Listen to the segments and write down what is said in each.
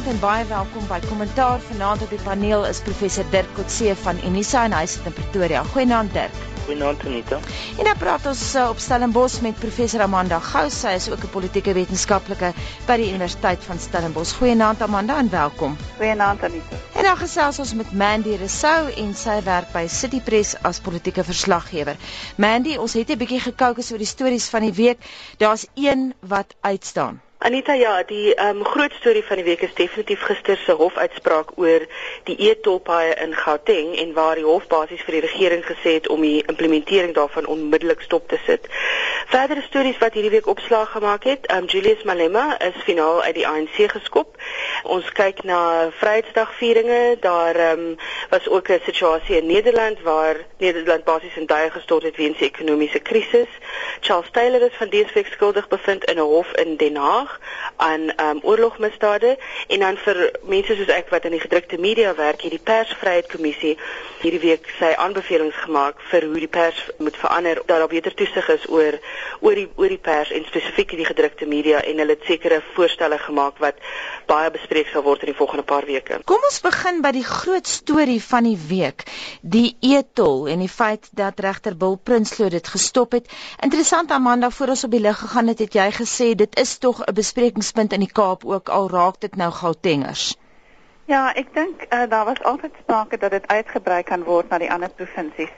Goeienaand en baie welkom by Kommentaar. Vanaand op die paneel is professor Dirk Coetzee van Unisa en hy sit in Pretoria. Goeienaand Dirk. Goeienaand Anita. En dan praat ons uh, op Stellenbosch met professor Amanda Gous. Sy is ook 'n politieke wetenskaplike by die Universiteit van Stellenbosch. Goeienaand Amanda en welkom. Goeienaand Anita. En dan gesels ons met Mandy Resou en sy werk by City Press as politieke verslaggewer. Mandy, ons het 'n bietjie gekookus oor die stories van die week. Daar's een wat uitstaan. Anita ja, die um, groot storie van die week is definitief gister se hofuitspraak oor die e-tolpaaie in Gauteng en waar die hof basies vir die regering gesê het om die implementering daarvan onmiddellik stop te sit. Verdere stories wat hierdie week opslag gemaak het, um, Julius Malema is finaal uit die ANC geskop. Ons kyk na Vryheidsdagvieringe. Daar um, was ook 'n situasie in Nederland waar Nederland basies in duie gestort het weens die ekonomiese krisis. Charles Taylor is van DSV skuldig bevind in 'n hof in Den Haag aandag aan um, oorlogmisdade en dan vir mense soos ek wat in die gedrukte media werk, het die persvryheidkommissie hierdie week sy aanbevelings gemaak vir hoe die pers moet verander dat daar beter toesig is oor oor die oor die pers en spesifiek die gedrukte media en hulle het sekere voorstelle gemaak wat baie bespreek sal word in die volgende paar weke. Kom ons begin by die groot storie van die week, die etol en die feit dat regter Bill Prinsloo dit gestop het. Interessant Amanda, voor ons op die lig gegaan het, het jy gesê dit is tog 'n besprekingspunt in die Kaap ook al raak dit nou Gautengers. Ja, ek dink uh, daar was altyd sprake dat dit uitgebrei kan word na die ander provinsies.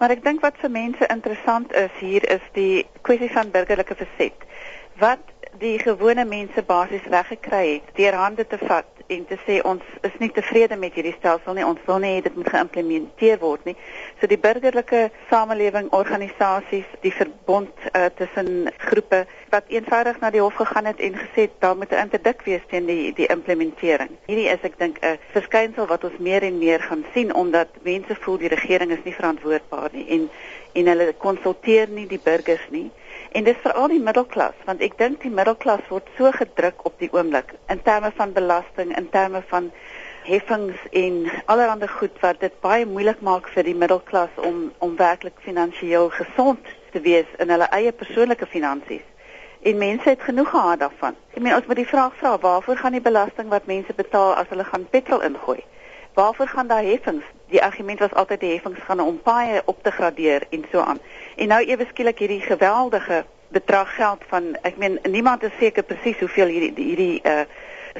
Maar ek dink wat vir mense interessant is hier is die kwessie van burgerlike verset. Wat die gewone mense basies weggekry het deur hande te vat en te sê ons is nie tevrede met hierdie stelsel nie, ons wil nie dit moet geïmplementeer word nie. So die burgerlike samelewing organisasies, die verbond uh, tussen groepe wat eenvoudig na die hof gegaan het en gesê daar moet 'n interdik wees teen die die implementering. Hierdie is ek dink 'n verskynsel wat ons meer en meer gaan sien omdat mense voel die regering is nie verantwoordbaar nie en en hulle konsulteer nie die burgers nie. En dis veral die middelklas, want ek dink die middelklas word so gedruk op die oomblik in terme van belasting, in terme van heffings en allerlei goed wat dit baie moeilik maak vir die middelklas om om werklik finansiëel gesond te wees in hulle eie persoonlike finansies. En mense het genoeg gehad daarvan. Ek meen ons moet die vraag vra, waarvoor gaan die belasting wat mense betaal as hulle gaan petrol ingooi? Waarvoor gaan daai heffings? Die argument was altyd die heffings gaan om paaie op te gradeer en so aan. En nou ewe skielik hierdie geweldige bedrag geld van ek meen niemand is seker presies hoeveel hierdie hierdie uh,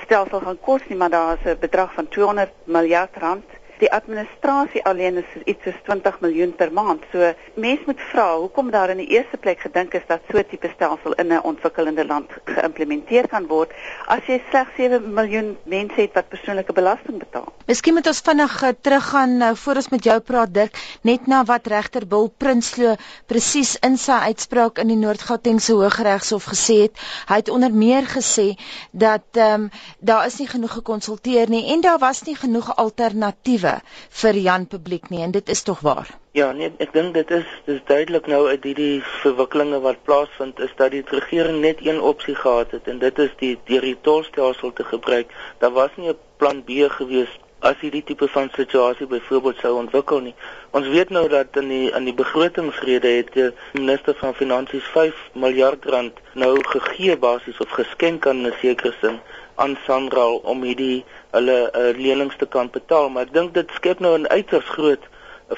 stelsel gaan kos nie, maar daar is 'n bedrag van 200 miljard rand die administrasie alleen is iets soos 20 miljoen per maand. So mense moet vra hoekom daar in die eerste plek gedink is dat so 'n tipe stelsel in 'n ontwikkelende land geïmplementeer kan word as jy slegs 7 miljoen mense het wat persoonlike belasting betaal. Miskien moet ons vinnig uh, teruggaan nou voor ons met jou praat Dirk, net na wat regter Bill Prinsloo presies in sy uitspraak in die Noord-Gautengse Hooggeregshof gesê het. Hy het onder meer gesê dat ehm um, daar is nie genoeg gekonsulteer nie en daar was nie genoeg alternatiewe alternatiewe vir Jan publiek nie en dit is tog waar. Ja, nee, ek dink dit is dis duidelik nou uit hierdie verwikkelinge wat plaasvind is dat die regering net een opsie gehad het en dit is die deur die tolstelsel te gebruik. Daar was nie 'n plan B gewees as hierdie tipe van situasie byvoorbeeld sou ontwikkel nie. Ons weet nou dat in die in die begrotingsrede het die minister van finansies 5 miljard rand nou gegee basies of geskenk aan 'n sekere sin aan Sanral om hierdie hulle uh, lenings te kan betaal, maar ek dink dit skep nou 'n uiters groot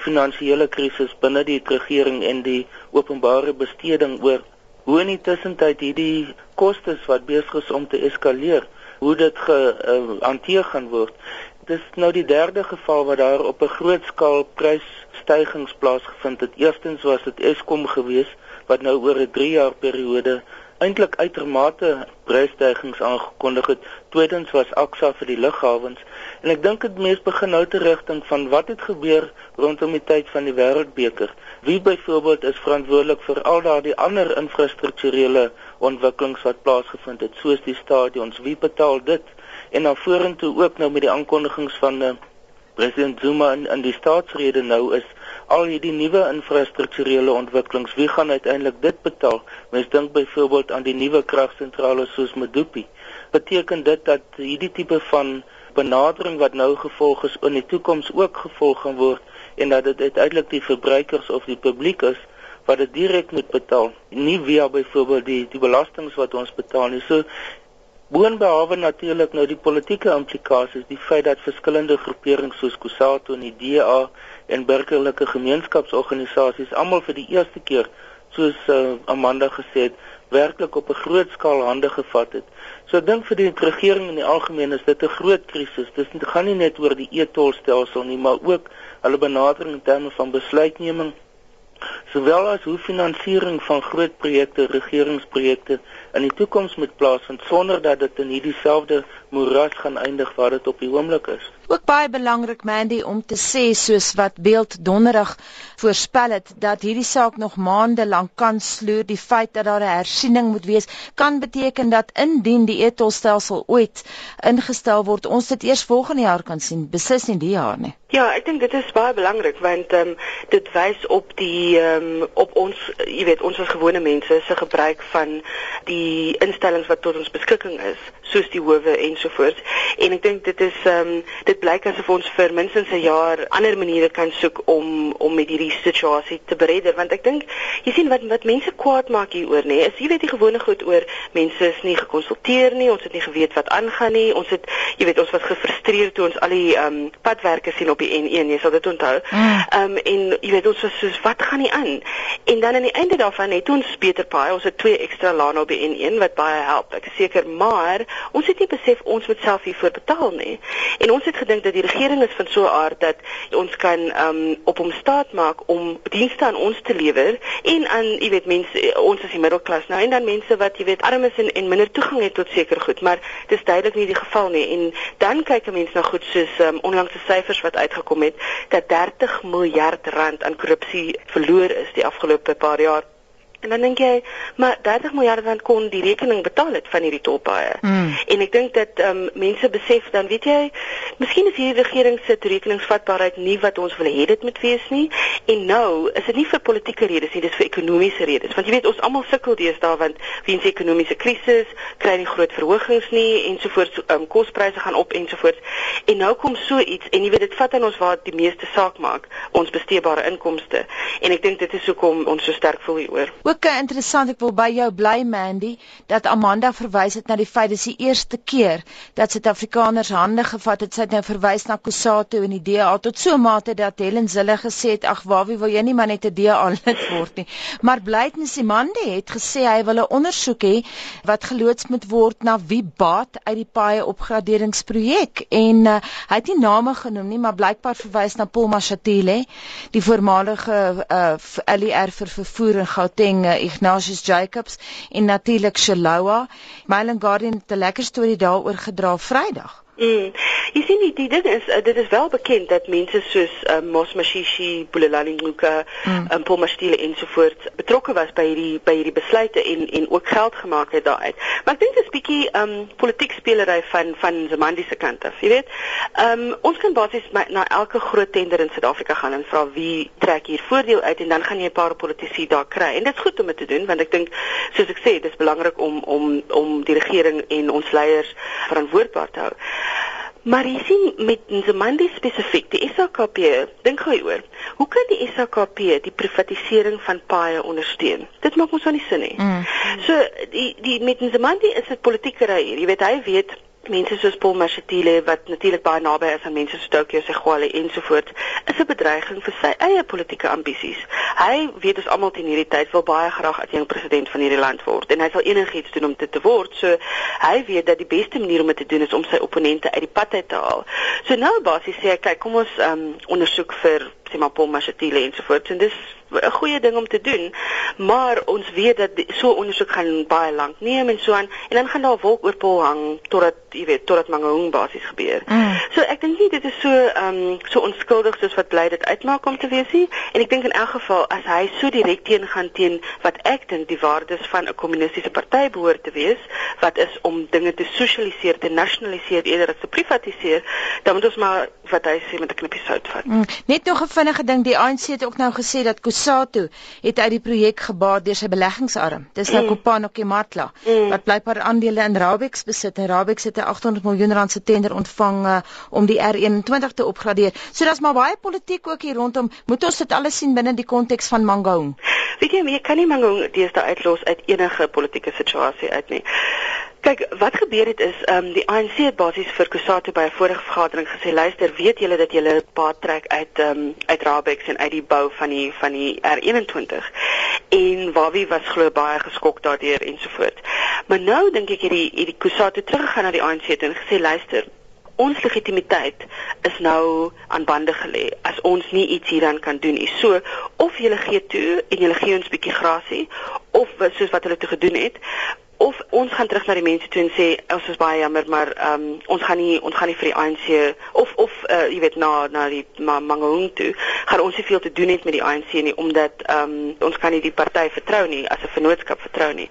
finansiële krisis binne die regering en die openbare besteding oor hoe in die tussentyd hierdie kostes wat besig is om te eskaleer, hoe dit gehanteer uh, gaan word. Dit is nou die derde geval waar daar op 'n groot skaal prysstygings plaasgevind het. Eerstens was dit Eskom geweest wat nou oor 'n 3 jaar periode eintlik uitermate prysstygings aangekondig het. Tweedens was Aksa vir die lughawens en ek dink dit mense begin nou te rigting van wat het gebeur rondom die tyd van die Wêreldbeker. Wie byvoorbeeld is verantwoordelik vir al daardie ander infrastrukturele ontwikkelings wat plaasgevind het, soos die stadions, wie betaal dit? En dan vorentoe ook nou met die aankondigings van uh, president Zuma in, in die staatsrede nou is al hierdie nuwe infrastrukturele ontwikkelings, wie gaan uiteindelik dit betaal? Mens dink byvoorbeeld aan die nuwe kragsentrale soos Medupi. Beteken dit dat hierdie tipe van benadering wat nou gevolg is in die toekoms ook gevolg gaan word en dat dit uiteindelik die verbruikers of die publiek is wat dit direk moet betaal, nie via byvoorbeeld die die belastings wat ons betaal nie. So Boonbehalwe natuurlik nou die politieke implikasies, die feit dat verskillende groeperings soos Kusatu en die DA en burgerlike gemeenskapsorganisasies almal vir die eerste keer soos uh, Amanda gesê het, werklik op 'n groot skaal hande gevat het. So ek dink vir die regering in die algemeen is dit 'n groot krisis. Dit gaan nie net oor die e-tolstelsel nie, maar ook hulle benadering in terme van besluitneming sowel as hoe finansiering van groot projekte, regeringsprojekte in die toekoms moet plaasvind sonder dat dit in hierdie selfde moeras gaan eindig waar dit op die oomblik is. Ook baie belangrik Mandy om te sê soos wat Beeld Donderdag voorspel het dat hierdie saak nog maande lank kan sloer. Die feit dat daar 'n hersiening moet wees kan beteken dat indien die etolstelsel ooit ingestel word, ons dit eers volgende jaar kan sien, beslis nie die jaar nie. Ja, ek dink dit is baie belangrik want ehm um, dit wys op die ehm um, op ons jy weet ons as gewone mense se gebruik van die instellings wat tot ons beskikking is, soos die howe ensovoorts. En ek dink dit is ehm um, dit blyk asof ons vir minstens 'n jaar ander maniere kan soek om om met hierdie situasie te beredder want ek dink jy sien wat wat mense kwaad maak hieroor nê, is jy weet die gewone goed oor mense is nie gekonsulteer nie, ons het nie geweet wat aangaan nie. Ons het jy weet ons was gefrustreerd toe ons al die ehm um, padwerke sien op die N1, jy sal dit onthou. Mm. Ehm um, en jy weet ons was soos wat gaan nie aan? En dan aan die einde daarvan het ons beter paai, ons het twee ekstra lane op die N1 wat baie help. Ek seker, maar ons het nie besef ons moet self hiervoor betaal nie. En ons het gedink dat die regering is van so 'n aard dat ons kan um, op hom staat maak om dienste aan ons te lewer en aan jy weet mense ons is die middelklas nou en dan mense wat jy weet arm is en, en minder toegang het tot seker goed, maar dis duidelik nie die geval nie. En dan kyk 'n mens na goed soos um, onlangse syfers wat uitgekom het dat 30 miljard rand aan korrupsie verloor is die afgelope paar jaar. En dan dink jy, maar 30 miljard rand kon die rekening betaal het van hierdie tolpaaie. Mm. En ek dink dat ehm um, mense besef dan weet jy, miskien is hierdie regering se toerekeningsvatbaarheid nie wat ons wil hê dit moet wees nie. En nou is dit nie vir politieke redes nie, dis vir ekonomiese redes. Want jy weet ons almal sukkel deesdae want weens ekonomiese krisis kry jy groot verhogings nie ensovoorts, ehm um, kospryse gaan op ensovoorts. En nou kom so iets en jy weet dit vat aan ons waar die meeste saak maak, ons besteedbare inkomste. En ek dink dit is hoekom ons so sterk voel hieroor. Ook interessant, ek wil by jou bly Mandy, dat Amanda verwys het na die feit dis die eerste keer dat Suid-Afrikaners hande gevat het. Sy het nou verwys na Kusatu en die DA tot so 'n mate dat Helen Zille gesê het, "Ag, waar wie wil jy nie maar net 'n DA lid word nie." Maar Blyden Simande het gesê hy wil 'n ondersoek hê wat geloods moet word na wie baat uit die paie opgraderingsprojek en uh, hy het nie name genoem nie, maar blykbaar verwys na Paul Mashatile, die voormalige uh, LER vir vervoer in Gauteng en uh, Ignatius Jacobs en natuurlik Shalowa. Mailing Guardian het 'n lekker storie daaroor gedra Vrydag. Mm. Jy sien die, die ding is uh, dit is wel bekend dat mense soos uh, Mos Mashishi, Bulelani Nguka, mm. um, Paul Mastile ensovoorts betrokke was by hierdie by hierdie besluite en en ook geld gemaak het daaruit. Maar ek dink dit is bietjie um politiek spelery van van Zamandi se kant af. Jy weet, um ons kan basies na elke groot tender in Suid-Afrika gaan en vra wie trek hier voordeel uit en dan gaan jy 'n paar politici daar kry. En dit is goed om dit te doen want ek dink soos ek sê, dis belangrik om om om die regering en ons leiers verantwoordbaar te hou. Maar jy sien met Nzimande spesifiek, die SAKP, dink gou hieroor. Hoe kan die SAKP die privatisering van paaie ondersteun? Dit maak ons aan die sin nie. Mm. So die die met Nzimande is dit politieke ry hier. Jy weet hy weet mense soos Paul Mashatile wat natuurlik baie naby is aan mense soos Tokyo Segwale ensovoorts is 'n bedreiging vir sy eie politieke ambisies. Hy weet ons almal teen hierdie tyd wil baie graag as jong president van hierdie land word en hy sal enigiets doen om dit te word. So hy weet dat die beste manier om dit te doen is om sy opponente uit die pad uit te haal. So nou basies sê hy kyk kom ons um, ondersoek vir sê maar Paul Mashatile ensovoorts en dis 'n goeie ding om te doen, maar ons weet dat so ondersoek gaan baie lank neem en so aan en dan gaan daar wolk oor Paul hang totdat jy weet totdat Mangaung basies gebeur. Mm. So ek dink nie dit is so ehm um, so onskuldig soos wat bly dit uitmaak om te wees nie en ek dink in elk geval as hy so direk teen gaan teen wat ek dink die waardes van 'n kommunistiese party behoort te wees wat is om dinge te sosialiseer, te nasionaliseer eerder as te privatiseer, dan moet ons maar wat hy sê met 'n knippie sout vat. Mm. Net nog 'n vinnige ding, die ANC het ook nou gesê dat Kusatu het uit die projek gebaat deur sy beleggingsarm. Dis nou mm. Kopano Kematla mm. wat blykbaar aandele in Rabex besit. Rabex het 'n 800 miljoen rand se tender ontvang uh, om die R21 te opgradeer. So daar's maar baie politiek ook hier rondom. Moet ons dit alles sien binne die konteks van Mangaung? Weet jy, jy kan nie Mangaung deesdae uitlos uit enige politieke situasie uit nie. Kyk, wat gebeur het is, ehm um, die ANC het basies vir Kusatu by 'n vorige vergadering gesê, luister, weet julle dat julle paad trek uit ehm um, uit Rabex en uit die bou van die van die R21 en Wawie was glo baie geskok daardeur ensovoorts. Maar nou dink ek hierdie hierdie Kusatu teruggegaan na die ANC en gesê, luister, ons legitimiteit is nou aan bande gelê as ons nie iets hieraan kan doen nie. So of jy gee toe en jy gee ons bietjie grasie of soos wat hulle toe gedoen het, of ons gaan terug na die mense toe en sê ons is baie jammer maar um, ons gaan nie ons gaan nie vir die ANC of of uh, jy weet na na die ma, Mangaung toe gaan ons nie veel te doen het met die ANC nie omdat um, ons kan nie die party vertrou nie as 'n vennootskap vertrou nie.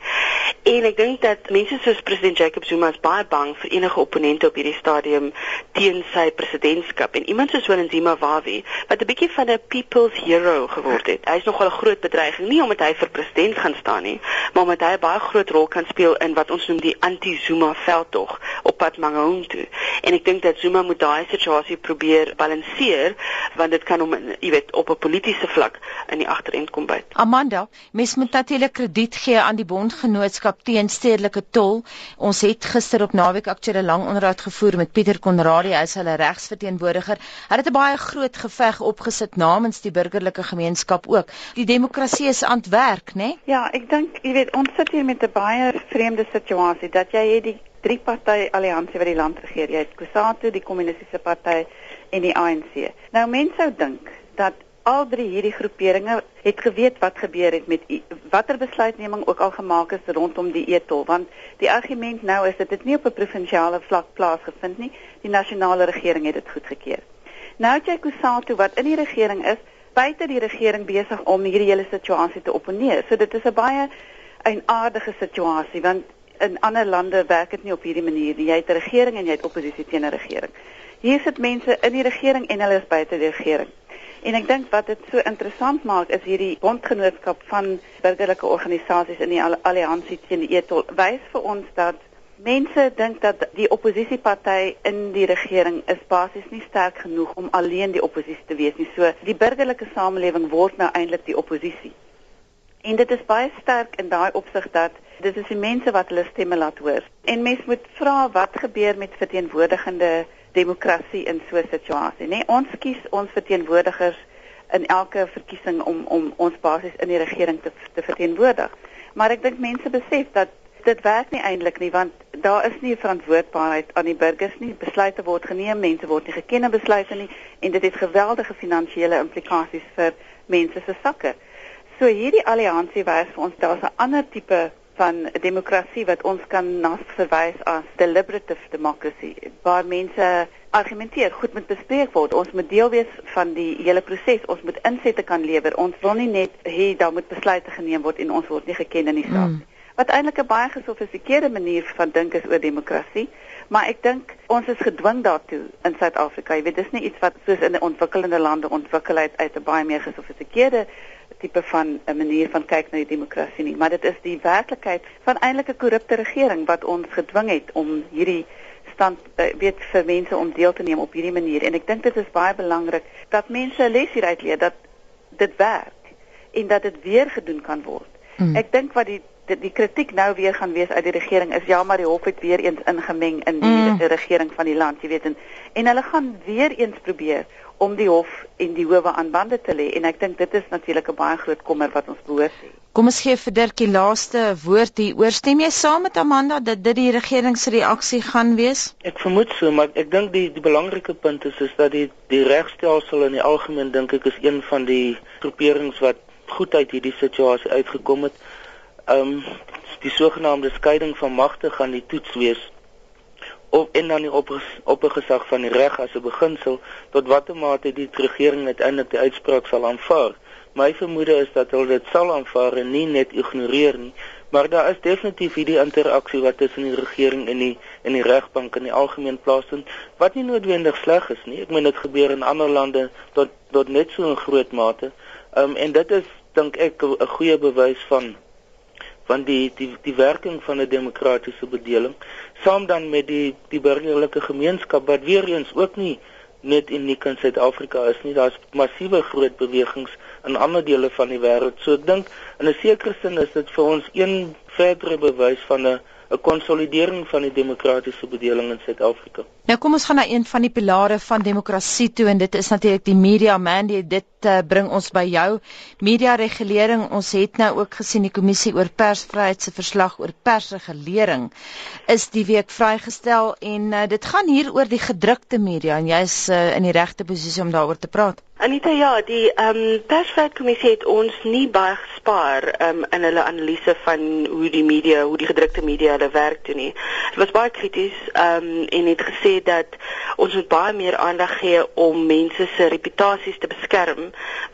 En ek dink dat mense soos president Jacob Zuma is baie bang vir enige opponente op hierdie stadium teen sy presidentskap en iemand soos Willem Zuma Wawi wat 'n bietjie van 'n people's hero geword het. Hy's nogal 'n groot bedreiging nie omdat hy vir president gaan staan nie, maar omdat hy 'n baie groot rol kan speel in wat ons noem die anti-Zuma veldtog op pad Mangaung toe. En ek dink dat Zuma moet daai situasie probeer balanseer want dit kan hom jy weet op 'n politieke vlak in die agterend kom byt. Amanda, mens moet natuurlik krediet gee aan die bondgenootskap teen stedelike tol. Ons het gister op naweek aktuele lang onderhoud gevoer met Pieter Konradi, hy is hulle regsverteenwoordiger. Hy het 'n baie groot geveg opgesit namens die burgerlike gemeenskap ook. Die demokrasie is aan werk, né? Nee? Ja, ek dink jy weet ons sit hier met 'n baie vreemde situasie dat jy het die drie party alliansie wat die land regeer. Jy het Kusatu, die kommunistiese party en die ANC. Nou mense sou dink dat al drie hierdie groeperinge het geweet wat gebeur het met watter besluitneming ook al gemaak is rondom die etol want die argument nou is dat dit nie op 'n provinsiale vlak plaasgevind nie die nasionale regering het dit goedgekeur nou het jy Kusatu wat in die regering is buite die regering besig om hierdie hele situasie te opponeer so dit is 'n baie 'n aardige situasie want in ander lande werk dit nie op hierdie manier nie. Jy het 'n regering en jy het oppositie teen 'n regering. Hier sit mense in die regering en hulle is buite die regering. En ek dink wat dit so interessant maak is hierdie bondgenootskap van burgerlike organisasies in die alliansie teen die etol wys vir ons dat mense dink dat die oppositieparty in die regering is basies nie sterk genoeg om alleen die oppositie te wees nie. So die burgerlike samelewing word nou eintlik die oppositie. En dit is baie sterk in daai opsig dat dit is die mense wat hulle stemme laat hoor. En mens moet vra wat gebeur met verteenwoordigende demokrasie in so 'n situasie, nê? Nee, ons kies ons verteenwoordigers in elke verkiesing om om ons basies in die regering te te verteenwoordig. Maar ek dink mense besef dat dit werk nie eintlik nie want daar is nie verantwoordbaarheid aan die burgers nie. Besluite word geneem, mense word nie geken in besluite nie en dit het geweldige finansiële implikasies vir mense se sakke. So hierdie alliansie wys vir ons daar's 'n ander tipe van demokrasie wat ons kan na verwys as deliberative democracy waar mense argumenteer goed moet bespreek word. Ons moet deel wees van die hele proses. Ons moet insette kan lewer. Ons wil nie net hê daar moet besluite geneem word en ons word nie geken in die saak mm. wat eintlik 'n baie gesofistikeerde manier van dink is oor demokrasie maar ek dink ons is gedwing daartoe in Suid-Afrika jy weet dis nie iets wat soos in ontwikkelende lande ontwikkel het uit 'n baie meer gesofistikeerde tipe van 'n manier van kyk na die demokrasie nie, maar dit is die werklikheid van eintlik 'n korrupte regering wat ons gedwing het om hierdie stand uh, weet vir mense om deel te neem op hierdie manier en ek dink dit is baie belangrik dat mense 'n les hieruit leer dat dit werk en dat dit weer gedoen kan word. Mm. Ek dink wat die die, die kritiek nou weer gaan wees uit die regering is ja maar die hof het weer eens ingemeng in die, mm. die regering van die land, jy weet en en hulle gaan weer eens probeer om die hof en die howe aan bande te lê en ek dink dit is natuurlik 'n baie groot kommer wat ons behoort te hê. Kom ons gee vir Dirk die laaste woord hier. Oorstem jy saam met Amanda dat dit die regering se reaksie gaan wees? Ek vermoed so, maar ek dink die die belangrike punt is is dat die die regstelsel in die algemeen dink ek is een van die groeperings wat goed uit hierdie situasie uitgekom het. Ehm um, die sogenaamde skeiding van magte gaan die toets wees of en dan die oppergesag van die reg as 'n beginsel tot watter mate die regering uiteindelik die uitspraak sal aanvaar. My vermoede is dat hulle dit sal aanvaar en nie net ignoreer nie, maar daar is definitief hierdie interaksie wat tussen die regering en die en die regbank in die algemeen plaasvind wat nie noodwendig sleg is nie. Ek meen dit gebeur in ander lande tot tot net so 'n groot mate. Ehm um, en dit is dink ek 'n goeie bewys van van die die die werking van 'n demokratiese bedeling saam dan met die die burgerlike gemeenskap wat weer eens ook nie net uniek in Suid-Afrika is nie daar's massiewe groot bewegings in ander dele van die wêreld so ek dink in 'n sekere sin is dit vir ons een verdere bewys van 'n 'n konsolidering van die demokratiese bedeling in Suid-Afrika. Nou kom ons gaan na een van die pilare van demokrasie toe en dit is natuurlik die media Mandy. Dit uh, bring ons by jou media regulering. Ons het nou ook gesien die kommissie oor persvryheid se verslag oor persregulering is die week vrygestel en uh, dit gaan hier oor die gedrukte media en jy's uh, in die regte posisie om daaroor te praat. Anita ja, die ehm um, persvryheidskommissie het ons nie baie gespaar um, in hulle analise van hoe die media, hoe die gedrukte media hulle werk doen nie. Dit was baie krities ehm um, en het gesê dat ons moet baie meer aandag gee om mense se reputasies te beskerm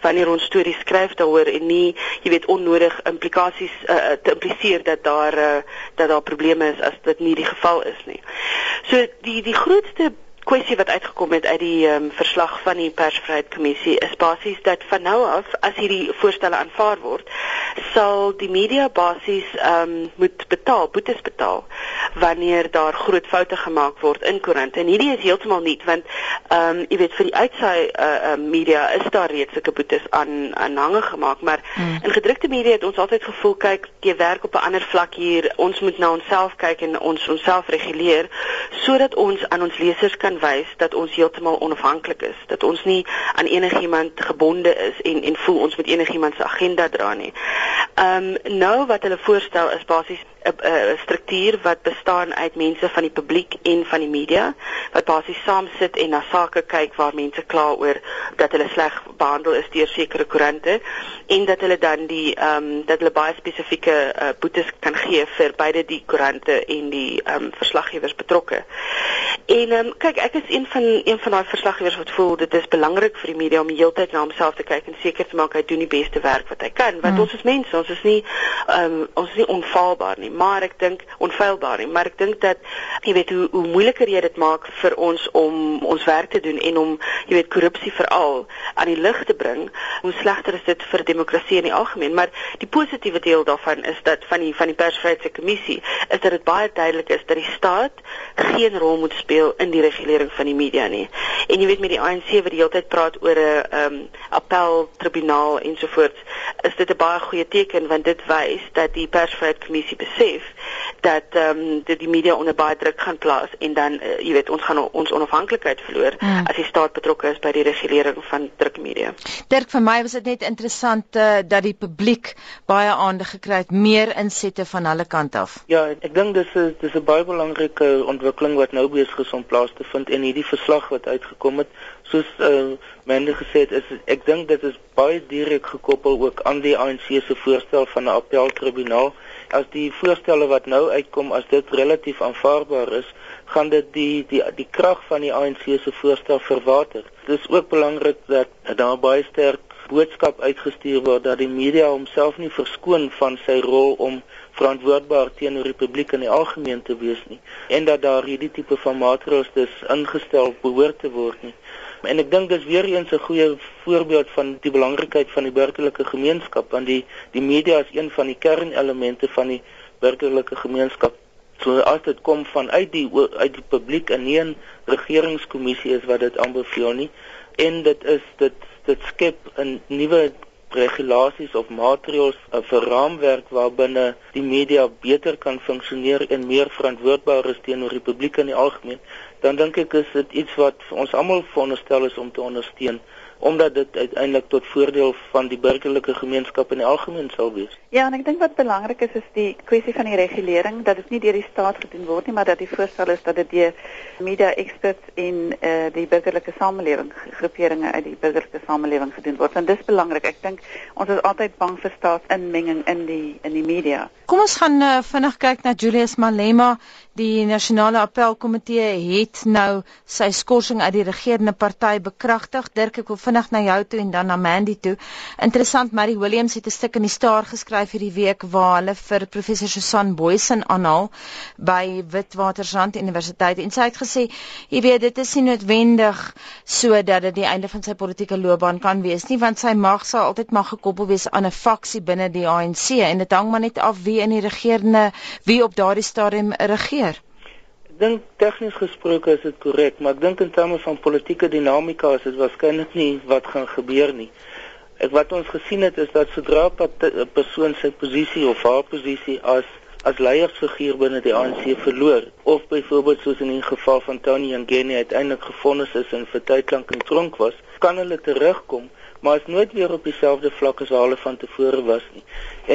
wanneer ons stories skryf daaroor en nie, jy weet, onnodig implikasies uh, te impliseer dat daar uh, dat daar probleme is as dit nie die geval is nie. So die die grootste kwessie wat uitgekom het uit die um, verslag van die persvryheidskommissie is basies dat van nou af as hierdie voorstelle aanvaar word sal die media basies um, moet betaal boetes betaal wanneer daar groot foute gemaak word in koerante en hierdie is heeltemal nie want um, jy weet vir die uitsaai uh, uh, media is daar reeds sulke boetes aan aanhange gemaak maar hmm. in gedrukte media het ons altyd gevoel kyk jy werk op 'n ander vlak hier ons moet na onsself kyk en ons onsself reguleer sodat ons aan ons lesers kan kan wys dat ons heeltemal onafhanklik is, dat ons nie aan enigiemand gebonde is en en voel ons moet enigiemand se agenda dra nie. Ehm um, nou wat hulle voorstel is basies 'n uh, uh, struktuur wat bestaan uit mense van die publiek en van die media wat basies saam sit en na sake kyk waar mense kla oor dat hulle sleg behandel is deur sekere koerante en dat hulle dan die ehm um, dat hulle baie spesifieke uh, boetes kan gee vir beide die koerante en die ehm um, verslaggewers betrokke. En ehm um, kyk, ek is een van een van daai verslaggewers wat voel dit is belangrik vir die media om heeltyd na homself te kyk en seker te maak hy doen die beste werk wat hy kan. Want hmm. ons is mense, ons is nie ehm um, ons is nie onfaalbaar nie. Maar ek dink onfeilbaar nie, maar ek dink dat jy weet hoe hoe moeiliker jy dit maak vir ons om ons werk te doen en om jy weet korrupsie veral aan die lig te bring, hoe slegter is dit vir demokrasie in die algemeen, maar die positiewe deel daarvan is dat van die van die persvryheidskommissie is dat dit baie duidelik is dat die staat geen rol moet speel in die regulering van die media nie. En jy weet met die ANC wat die hele tyd praat oor 'n um, appel tribunaal ensovoorts, is dit 'n baie goeie teken want dit wys dat die persvryheidskommissie besef dat ehm um, dit die media onder baie druk gaan plaas en dan uh, jy weet ons gaan ons onafhanklikheid verloor mm. as die staat betrokke is by die regulering van drukmedia. Dirk vir my was dit net interessant uh, dat die publiek baie aandag gekry het meer insette van hulle kant af. Ja, ek dink dis 'n dis 'n baie belangrike ontwikkeling wat nou besig is om plaas te vind en hierdie verslag wat uitgekom het soos uh, Mende gesê het is ek dink dit is baie direk gekoppel ook aan die ANC se voorstel van 'n appeltribunaal as die voorstelle wat nou uitkom as dit relatief aanvaarbaar is, gaan dit die die die krag van die ANC se voorstel verwater. Dit is ook belangrik dat daar baie sterk boodskap uitgestuur word dat die media homself nie verskoon van sy rol om verantwoordbaar teenoor die publiek in die algemeen te wees nie en dat daar hierdie tipe van maatreëls dus ingestel behoort te word nie. En ek dink dis weer eens 'n goeie voorbeeld van die belangrikheid van die burgerlike gemeenskap want die die media is een van die kernelemente van die burgerlike gemeenskap. So as dit kom vanuit die uit die publiek en nie 'n regeringskommissie is wat dit aanbeveel nie en dit is dit dit skep 'n nuwe regulasies of maatreëls 'n verraamwerk waarbinne die media beter kan funksioneer en meer verantwoordbaar is teenoor die publiek in die algemeen dan dink ek is dit iets wat ons almal veronderstel is om te ondersteun omdat dit uiteindelik tot voordeel van die burgerlike gemeenskap in die algemeen sal wees. Ja, en ek dink wat belangrik is is die kwessie van die regulering dat dit nie deur die staat gedoen word nie, maar dat die voorstel is dat dit deur media experts en eh uh, die burgerlike samelewing groeperinge uit die burgerlike samelewing gedoen word. En dis belangrik. Ek dink ons is altyd bang vir staatsinmenging in die in die media. Kom ons gaan uh, vinnig kyk na Julius Malema. Die nasionale appelkomitee het nou sy skorsing uit die regerende party bekragtig. Dirk, ek wil vinnig na jou toe en dan na Mandy toe. Interessant, Mary Williams het 'n stuk in die Star geskryf hierdie week waar hulle vir professor Susan Boysen aanhaal by Witwatersrand Universiteit en sy het gesê, jy weet, dit is nie noodwendig sodat dit die einde van sy politieke loopbaan kan wees nie, want sy mag sal altyd mag gekoppel wees aan 'n faksie binne die ANC en dit hang maar net af wie in die regerende wie op daardie stadium regeer dink tegnies gesproke is dit korrek, maar ek dink in terme van politieke dinamika is dit waarskynlik nie wat gaan gebeur nie. Ek wat ons gesien het is dat sodra 'n persoon sy posisie of haar posisie as as leiersfiguur binne die ANC verloor of byvoorbeeld soos in die geval van Tony Ngene uiteindelik gefonnis is en vir tyd lank in tronk was, kan hulle terugkom, maar is nooit weer op dieselfde vlak as hulle van tevore was nie.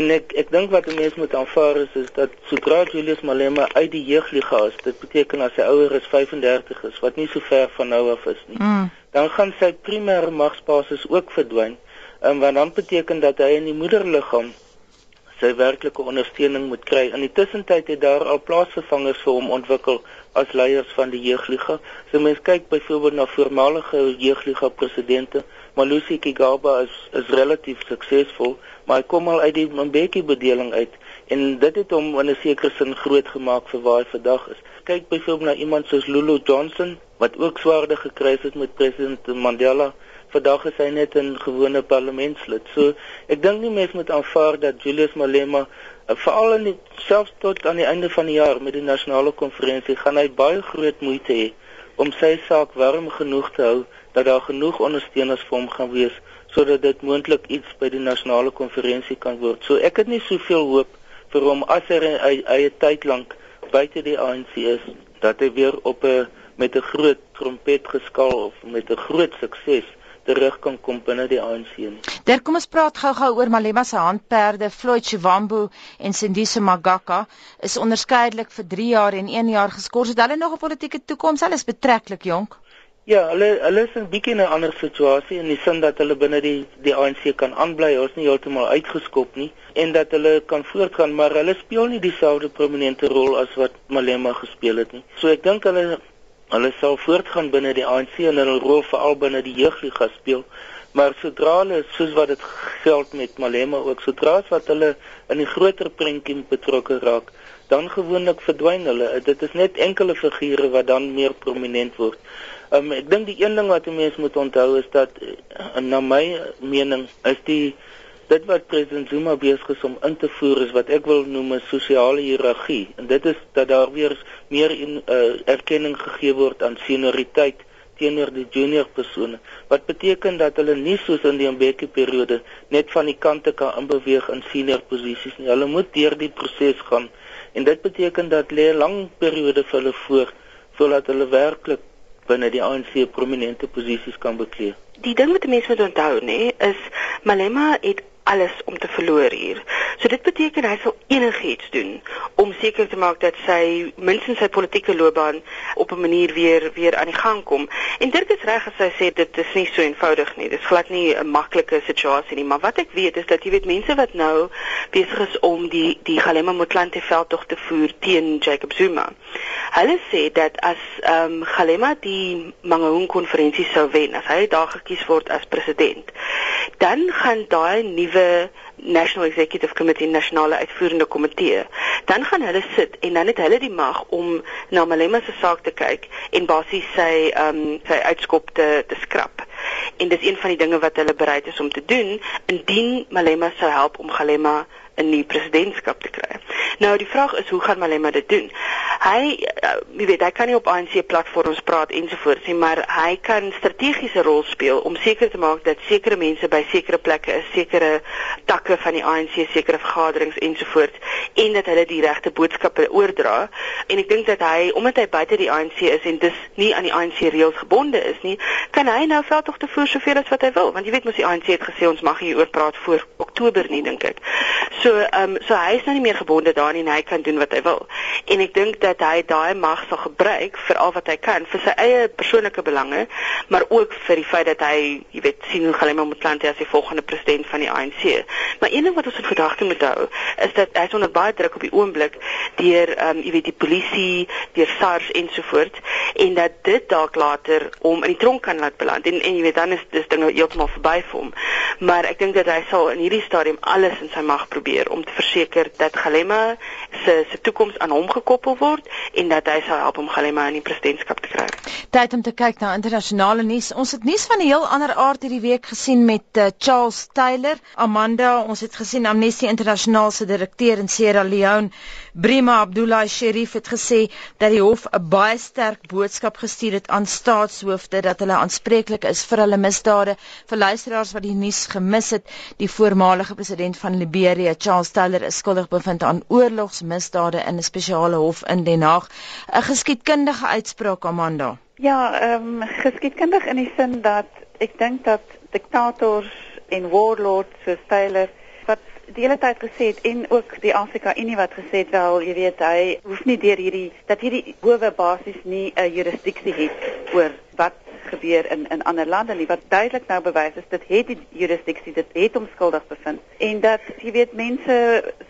En ek ek dink wat mense moet aanvaar is is dat sodra Julius Malema uit die jeugliga is, dit beteken as hy ouer is 35 is, wat nie so ver van nou af is nie. Mm. Dan gaan sy primêre magsbasis ook verdwyn. En wat dan beteken dat hy in die moederliggaam sy werklike ondersteuning moet kry. In die tussentyd het daar al plaasvervangers vir hom ontwikkel as leiers van die jeugliga. So mense kyk byvoorbeeld na voormalige jeugliga presidente, Malusi Kigaba is is relatief suksesvol, maar hy kom al uit die Mbeki bedeling uit en dit het hom in 'n sekere sin groot gemaak vir waar hy vandag is. Kyk byvoorbeeld na iemand soos Lulu Johnson wat ook swaarde gekry het met president Mandela vandag is hy net 'n gewone parlementslid. So ek dink nie mense moet aanvaar dat Julius Malema uh, veral in die, selfs tot aan die einde van die jaar met die nasionale konferensie gaan hy baie groot moeite hê om sy saak warm genoeg te hou dat daar genoeg ondersteuners vir hom gaan wees sodat dit moontlik iets by die nasionale konferensie kan word. So ek het nie soveel hoop vir hom as hy eie tyd lank buite die ANC is dat hy weer op 'n met 'n groot trompet geskal of met 'n groot sukses terug kan kom binne die ANC nie. Daar kom ons praat gou-gou oor Malema se handperde Floyd Shivambu en Sindise Magaka is onderskeidelik vir 3 jaar en 1 jaar geskort. Het hulle nog 'n politieke toekoms? Hulle is betreklik jonk. Ja, hulle hulle is 'n bietjie in 'n ander situasie in die sin dat hulle binne die die ANC kan aanbly. Hulle is nie heeltemal uitgeskop nie en dat hulle kan voortgaan, maar hulle speel nie dieselfde prominente rol as wat Malema gespeel het nie. So ek dink hulle Hulle sal voortgaan binne die ANC en hulle rol veral binne die jeugliga speel. Maar sodra hulle soos wat dit geld met Malema ook sodra wat hulle in die groter prentjie betrokke raak, dan gewoonlik verdwyn hulle. Dit is net enkele figure wat dan meer prominent word. Um, ek dink die een ding wat mense moet onthou is dat eh, na my mening is die dit wat president Zuma besig is om in te voer is wat ek wil noem 'n sosiale hiërargie en dit is dat daar weer meer in uh, erkenning gegee word aan senioriteit teenoor die junior persone wat beteken dat hulle nie soos in die Mbeki periode net van die kante kan inbeweeg in senior posisies nie. Hulle moet deur die proses gaan. En dit beteken dat lê 'n lang periode vir hulle voor voordat hulle werklik binne die ANC prominente posisies kan beklee. Die ding wat mense moet onthou nê is Malema het alles om te verloor hier. So dit beteken hy sal enigiets doen om seker te maak dat sy minstens sy politieke loopbaan op 'n manier weer weer aan die gang kom. En Dirk is reg as hy sê dit is nie so eenvoudig nie. Dit is glad nie 'n maklike situasie nie, maar wat ek weet is dat jy weet mense wat nou besig is om die die Galema Motlanthe veldtog te voer teen Jacob Zuma. Hulle sê dat as ehm um, Galema die Mangaung konferensie sou wen, as hy daar gekies word as president, dan gaan daai nuwe National Executive Committee nasionale uitvoerende komitee dan gaan hulle sit en dan het hulle die mag om na Malema se saak te kyk en basies sy ehm um, sy uitskop te te skrap en dis een van die dinge wat hulle bereid is om te doen indien Malema sou help om Galema 'n nuwe presidentskap te kry. Nou die vraag is hoe gaan Malema dit doen? Hy uh, weet hy kan nie op ANC platforms praat ensovoorts nie, maar hy kan strategiese rol speel om seker te maak dat sekere mense by sekere plekke is, sekere takke van die ANC, sekere vergaderings ensovoorts en dat hulle die regte boodskappe oordra. En ek dink dat hy omdat hy buite die ANC is en dis nie aan die ANC reëls gebonde is nie, kan hy nou veldtogte voer soveel as wat hy wil, want jy weet mos die ANC het gesê ons mag hier oor praat voor Oktober nie dink ek. So ehm um, so hy is nou nie meer gebonde daarin hy kan doen wat hy wil. En ek dink hy daai mag sal gebruik vir al wat hy kan vir sy eie persoonlike belange, maar ook vir die feit dat hy, jy weet, sien hoe gaan hy met Motlanthe as die volgende president van die ANC. Maar een ding wat ons in gedagte moet hou, is dat hy onder baie druk op die oomblik deur um, jy weet die polisie, deur SARS ensovoorts en dat dit dalk later om in die tronk kan laat beland. En en jy weet dan is dis dinge heeltemal verby vir hom. Maar ek dink dat hy sal in hierdie stadium alles in sy mag probeer om te verseker dat Galema se se toekoms aan hom gekoppel word word en dat hy sal help om Galema in die presidentskap te kry. Tyd om te kyk na internasionale nuus. Ons het nuus van 'n heel ander aard hierdie week gesien met uh, Charles Taylor. Amanda, ons het gesien Amnesty Internasionaal se direkteur in Sierra Leone, Brima Abdullah Sherif het gesê dat die hof 'n baie sterk boodskap gestuur het aan staatshoofde dat hulle aanspreeklik is vir hulle misdade. Vir luisteraars wat die nuus gemis het, die voormalige president van Liberia, Charles Taylor, is skuldig bevind aan oorlogsmisdade in 'n spesiale hof in Den Haag. 'n Geskiedkundige uitspraak, Amanda. Ja, ehm um, geskiedkundig in die sin dat ek dink dat diktators en warlords soos Taylor die hele tyd gesê het en ook die Afrika Unie wat gesê het wel, jy weet, hy hoef nie deur hierdie dat hierdie howe basies nie 'n jurisdiksie het oor wat gebeur in in ander lande nie. Wat duidelik nou bewys is dit het die jurisdiksie dit het hom skuldig bevind en dat jy weet mense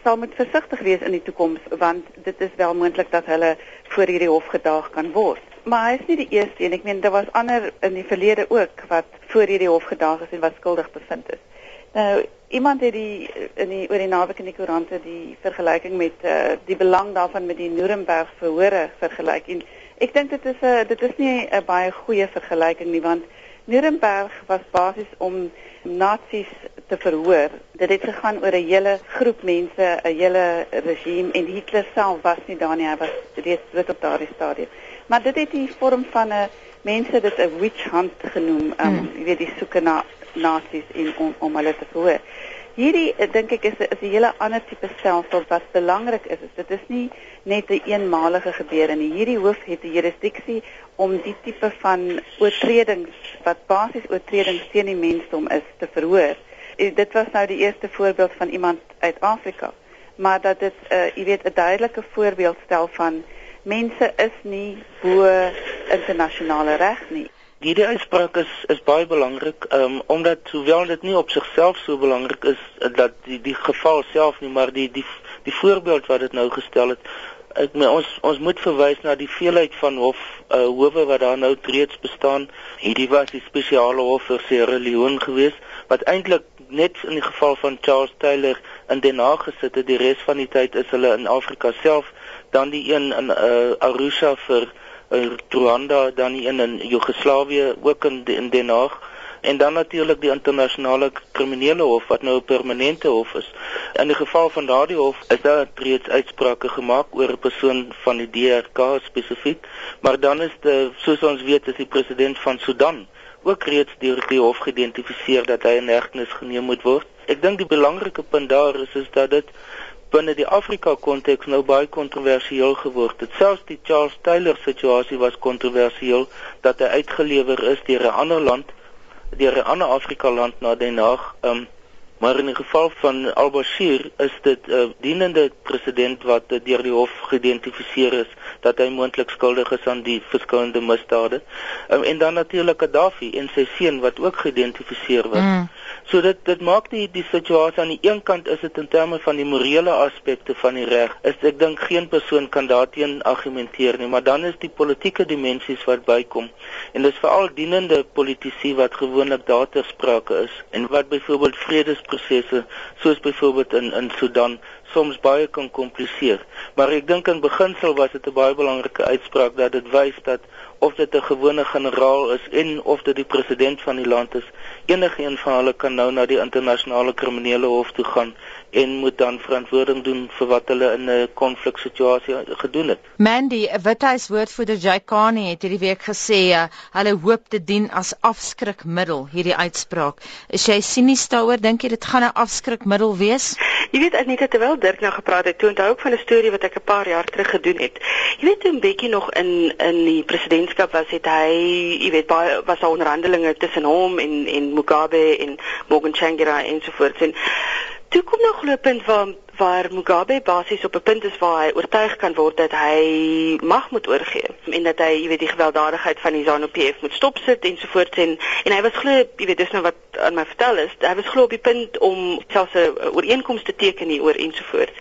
sal moet versigtig wees in die toekoms want dit is wel moontlik dat hulle voor hierdie hof gedaag kan word. Maar hy is nie die eerste en ek meen daar was ander in die verlede ook wat voor hierdie hof gedaag is en wat skuldig bevind is. Nou iemand het die in die oor die naweek in die koerante die vergelyking met uh, die belang daarvan met die Nuremberg verhore vergelyk en ek dink dit is 'n dit is nie 'n baie goeie vergelyking nie want Nuremberg was basies om nasies te verhoor. Dit het gegaan oor 'n hele groep mense, 'n hele regime en Hitler self was nie daar nie, hy was reeds dood op daardie stadium. Maar dit het die vorm van 'n mense dit 'n witch hunt genoem, um, hmm. jy weet die soeke na nasies en om om hulle te verhoor. Hierdie eh, dink ek is 'n is 'n hele ander tipe stelsel wat belangrik is. Dit is nie net 'n een eenmalige gebeure nie. Hierdie hoof het 'n jurisdiksie om die tipe van oortredings wat basies oortredings teen die mensdom is te verhoor. En dit was nou die eerste voorbeeld van iemand uit Afrika, maar dat dit 'n uh, jy weet 'n duidelike voorbeeld stel van mense is nie bo internasionale reg nie. Hierdie uitspraak is is baie belangrik, um, omdat hoewel dit nie op sigself so belangrik is uh, dat die die geval self nie, maar die die die voorbeeld wat dit nou gestel het, ek my ons ons moet verwys na die veelheid van hof uh, howe wat daar nou reeds bestaan. Hierdie was die spesiale hof vir Sierra Leone gewees wat eintlik net in die geval van Charles Taylor in Den Haag gesit het. Die res van die tyd is hulle in Afrika self, dan die een in uh, Arusha vir Rwanda dan in in Joegoslawië ook in in Den Haag en dan natuurlik die internasionale kriminele hof wat nou 'n permanente hof is. In die geval van daardie hof is daar reeds uitsprake gemaak oor 'n persoon van die DRK spesifiek, maar dan is die soos ons weet is die president van Sudan ook reeds deur die hof geïdentifiseer dat hy in hegtenis geneem moet word. Ek dink die belangrike punt daar is is dat dit binne die Afrika konteks nou baie kontroversieel geword het. Selfs die Charles Taylor situasie was kontroversieel dat hy uitgelewer is deur 'n ander land, deur 'n ander Afrika land na Den Haag. Um, maar in die geval van Al-Bashir is dit 'n uh, dienende president wat uh, deur die hof geïdentifiseer is dat hy moontlik skuldig is aan die verskillende misdade. Um, en dan natuurlik Gaddafi en sy seun wat ook geïdentifiseer was. Mm. So dit dit maak die die situasie aan die een kant is dit in terme van die morele aspekte van die reg. Is ek dink geen persoon kan daarteen argumenteer nie, maar dan is die politieke dimensies wat bykom. En dis veral dienende politici wat gewoonlik daar ter sprake is en wat byvoorbeeld vredesprosesse soos byvoorbeeld in in Sudan soms baie kan kompliseer. Maar ek dink in beginsel was dit 'n baie belangrike uitspraak dat dit wys dat of dit 'n gewone generaal is en of dit die president van die land is, enige een van hulle kan nou na die internasionale kriminele hof toe gaan en moet dan verantwoording doen vir wat hulle in 'n konfliksituasie gedoen het. Mandy, 'n Withuis woordvoerder Jay Carney het hierdie week gesê uh, hulle hoop dit dien as afskrikmiddel hierdie uitspraak. Is jy sinies daaroor? Dink jy dit gaan 'n afskrikmiddel wees? Jy weet Anita terwyl Dirk nou gepraat het, toe onthou ek van 'n storie wat ek 'n paar jaar terug gedoen het. Jy weet toe 'n bietjie nog in in die presidentskap was het hy, jy weet baie was daar onderhandelinge tussen hom en en Mugabe en Morgan Tsvangirai ensovoorts en toe kom nog 'n punt waar waar Mugabe basies op 'n punt is waar hy oortuig kan word dat hy mag moet oorgee en dat hy, jy weet, die gewelddadigheid van die ZANU-PF moet stopsit ensovoorts en en hy was glo, jy weet, dis nou wat aan my vertel is, hy was glo op die punt om selfs 'n ooreenkoms te teken hier oor ensovoorts.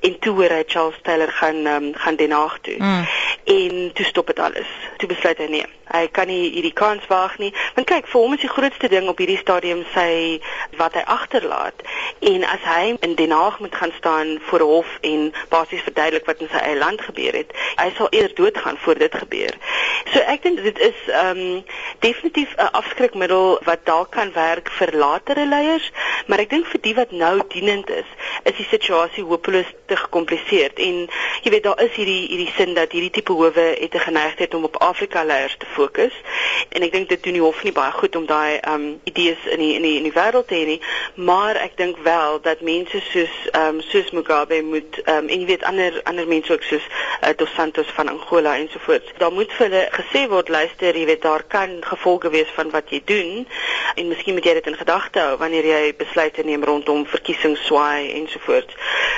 En toe hoor hy Charles Taylor gaan um, gaan Den Haag toe. Mm. En toe stop dit alles. toe besluit hy nee. Hy kan nie hierdie kans waag nie. Want kyk, vir hom is die grootste ding op hierdie stadium sy wat hy agterlaat. En as hy in Den Haag moet gaan staan voor 'n hof en basies verduidelik wat in sy eie land gebeur het, hy sal eerder doodgaan voor dit gebeur. So ek dink dit is ehm um, definitief 'n afskrikmiddel wat dalk kan werk vir latere leiers, maar ek dink vir die wat nou dienend is, is die situasie hopeloos te gekompliseerd. En jy weet daar is hierdie hierdie sin dat hierdie tipe howe het 'n geneigtheid om op Afrika leiers te fokus. En ek dink dit doen die hof nie baie goed om daai um idees in die in die in die wêreld te hê nie. Maar ek dink wel dat mense soos um soos Mugabe moet um en jy weet ander ander mense ook soos uh, Dos Santos van Angola ensovoorts daar moet vir hulle gesê word luister jy weet daar kan gevolge wees van wat jy doen. En miskien moet jy dit in gedagte hou wanneer jy besluite neem rondom verkiesingsswaai ensovoorts.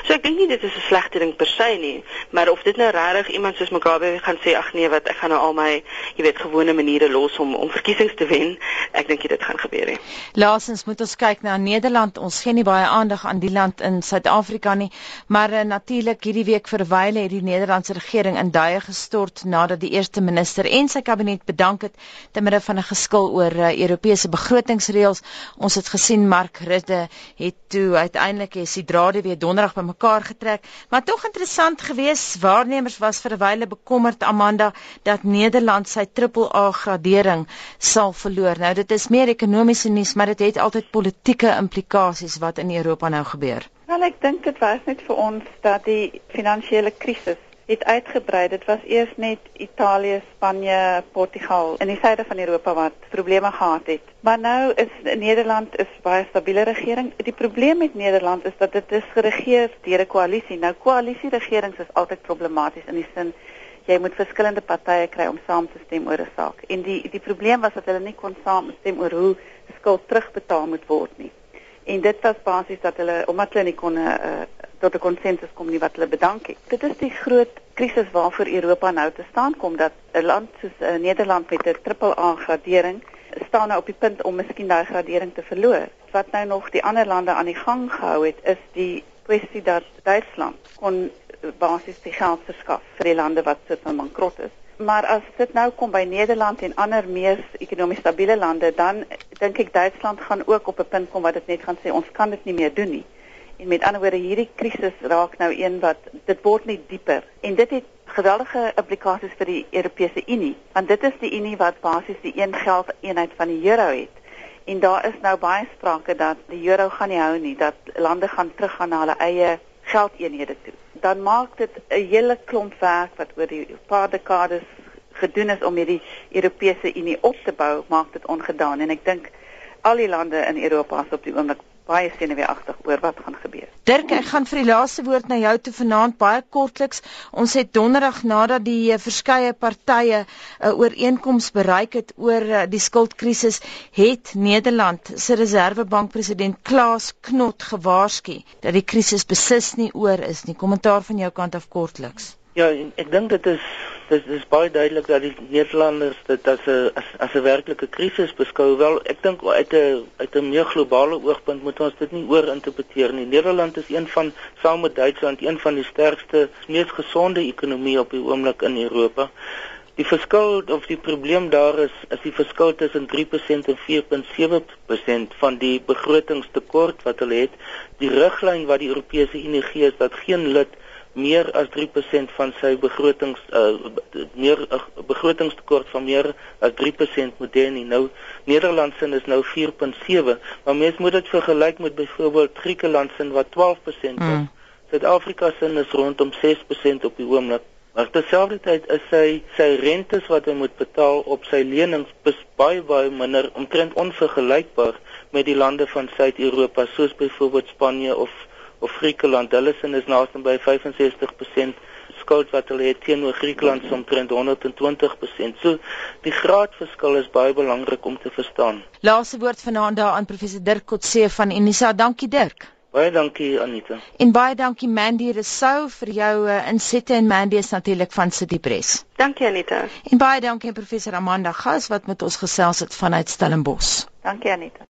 So ek dink nie dit is 'n slegte ding per se nie maar of dit nou regtig iemand soos Mugabe gaan sê ag nee wat ek gaan nou al my jy weet gewone maniere los om om verkiesings te wen ek dink dit gaan gebeur nie. Laasens moet ons kyk na Nederland. Ons gee nie baie aandag aan die land in Suid-Afrika nie maar uh, natuurlik hierdie week verwyle het die Nederlandse regering in duie gestort nadat die eerste minister en sy kabinet bedank het te midde van 'n geskil oor uh, Europese begrotingsreëls ons het gesien Mark Rutte het toe uiteindelik is die drade weer donderdag bymekaar getrek maar tog interessant geweest waarnemers was vir 'n wyle bekommerd Amanda dat Nederland sy AAA gradering sal verloor. Nou dit is meer ekonomiese nuus, maar dit het altyd politieke implikasies wat in Europa nou gebeur. Wel ek dink dit was net vir ons dat die finansiële krisis het uitgebrei. Dit was eers net Italië, Spanje, Portugal in die suide van Europa wat probleme gehad het. Maar nou is Nederland is baie stabiele regering. Die probleem met Nederland is dat dit is geregeer deur 'n koalisie. Nou koalisieregerings is altyd problematies in die sin jy moet verskillende partye kry om saam te stem oor 'n saak. En die die probleem was dat hulle nie kon saamstem oor hoe skuld terugbetaal moet word nie. En dit was basies dat hulle omdat hulle nie kon uh, tot 'n konsensus kom nie wat hulle bedank het. Dit is die groot krisis waarvoor Europa nou te staan kom dat 'n land soos uh, Nederland met 'n AAA gradering staan nou op die punt om miskien daai gradering te verloor. Wat nou nog die ander lande aan die gang gehou het is die kwessie dat Duitsland kon basies die geld verskaf vir die lande wat sit van bankrot is. Maar as dit nou kom by Nederland en ander meer ekonomies stabiele lande, dan dink ek Duitsland gaan ook op 'n punt kom waar dit net gaan sê ons kan dit nie meer doen nie. En met ander woorde hierdie krisis raak nou een wat dit word net dieper en dit het geweldige implikasies vir die Europese Unie want dit is die Unie wat basies die een geld eenheid van die euro het. En daar is nou baie sprake dat die euro gaan nie hou nie, dat lande gaan teruggaan na hulle eie geldeenhede toe. Dan maak dit 'n hele klomp werk wat oor die paar dekades gedoen is om hierdie Europese Unie op te bou, maak dit ongedaan en ek dink al die lande in Europa is op die oomblik baie senuweeagtig oor wat gaan gebeur. Dirk, ek gaan vir die laaste woord na jou toe vanaand baie kortliks. Ons het donderdag nadat die uh, verskeie partye 'n uh, ooreenkoms bereik het oor uh, die skuldkrisis, het Nederland se Reservebank president Klaas Knot gewaarsku dat die krisis beslis nie oor is nie. Kommentaar van jou kant af kortliks. Ja, ek dink dit is dit is baie duidelik dat die Nederlanders dit as 'n as, as 'n werklike krisis beskou. Wel, ek dink uit 'n uit 'n meer globale oogpunt moet ons dit nie oorinterpreteer nie. Nederland is een van saam met Duitsland een van die sterkste, mees gesonde ekonomieë op die oomblik in Europa. Die verskil of die probleem daar is is die verskil tussen 3% en 4.7% van die begrotingstekort wat hulle het. Die riglyn wat die Europese Unie gee is dat geen lid meer as 3% van sy begrotings uh meer uh, begrotingstekort van meer as 3% moet hê nie. Nou Nederland se is nou 4.7, maar mens moet dit vergelyk met byvoorbeeld Griekeland se wat 12% is. Mm. Suid-Afrika se is rondom 6% op die oomblik. Maar terselfdertyd is sy sy rentes wat hy moet betaal op sy lenings baie baie minder, omtrent onvergelykbaar met die lande van Suid-Europa soos byvoorbeeld Spanje of of Griekeland. Hulle sin is naaste by 65% skuld wat hulle het teenoor Griekeland se omtrent 120%. So die graadverskil is baie belangrik om te verstaan. Laaste woord vanaand daar aan professor Dirk Kotse van Unisa. Dankie Dirk. Baie dankie Anita. En baie dankie Mandy Resou vir jou uh, insette en Mandy is natuurlik van City Press. Dankie Anita. En baie dankie professor Amanda Gas wat met ons gesels het vanuit Stellenbosch. Dankie Anita.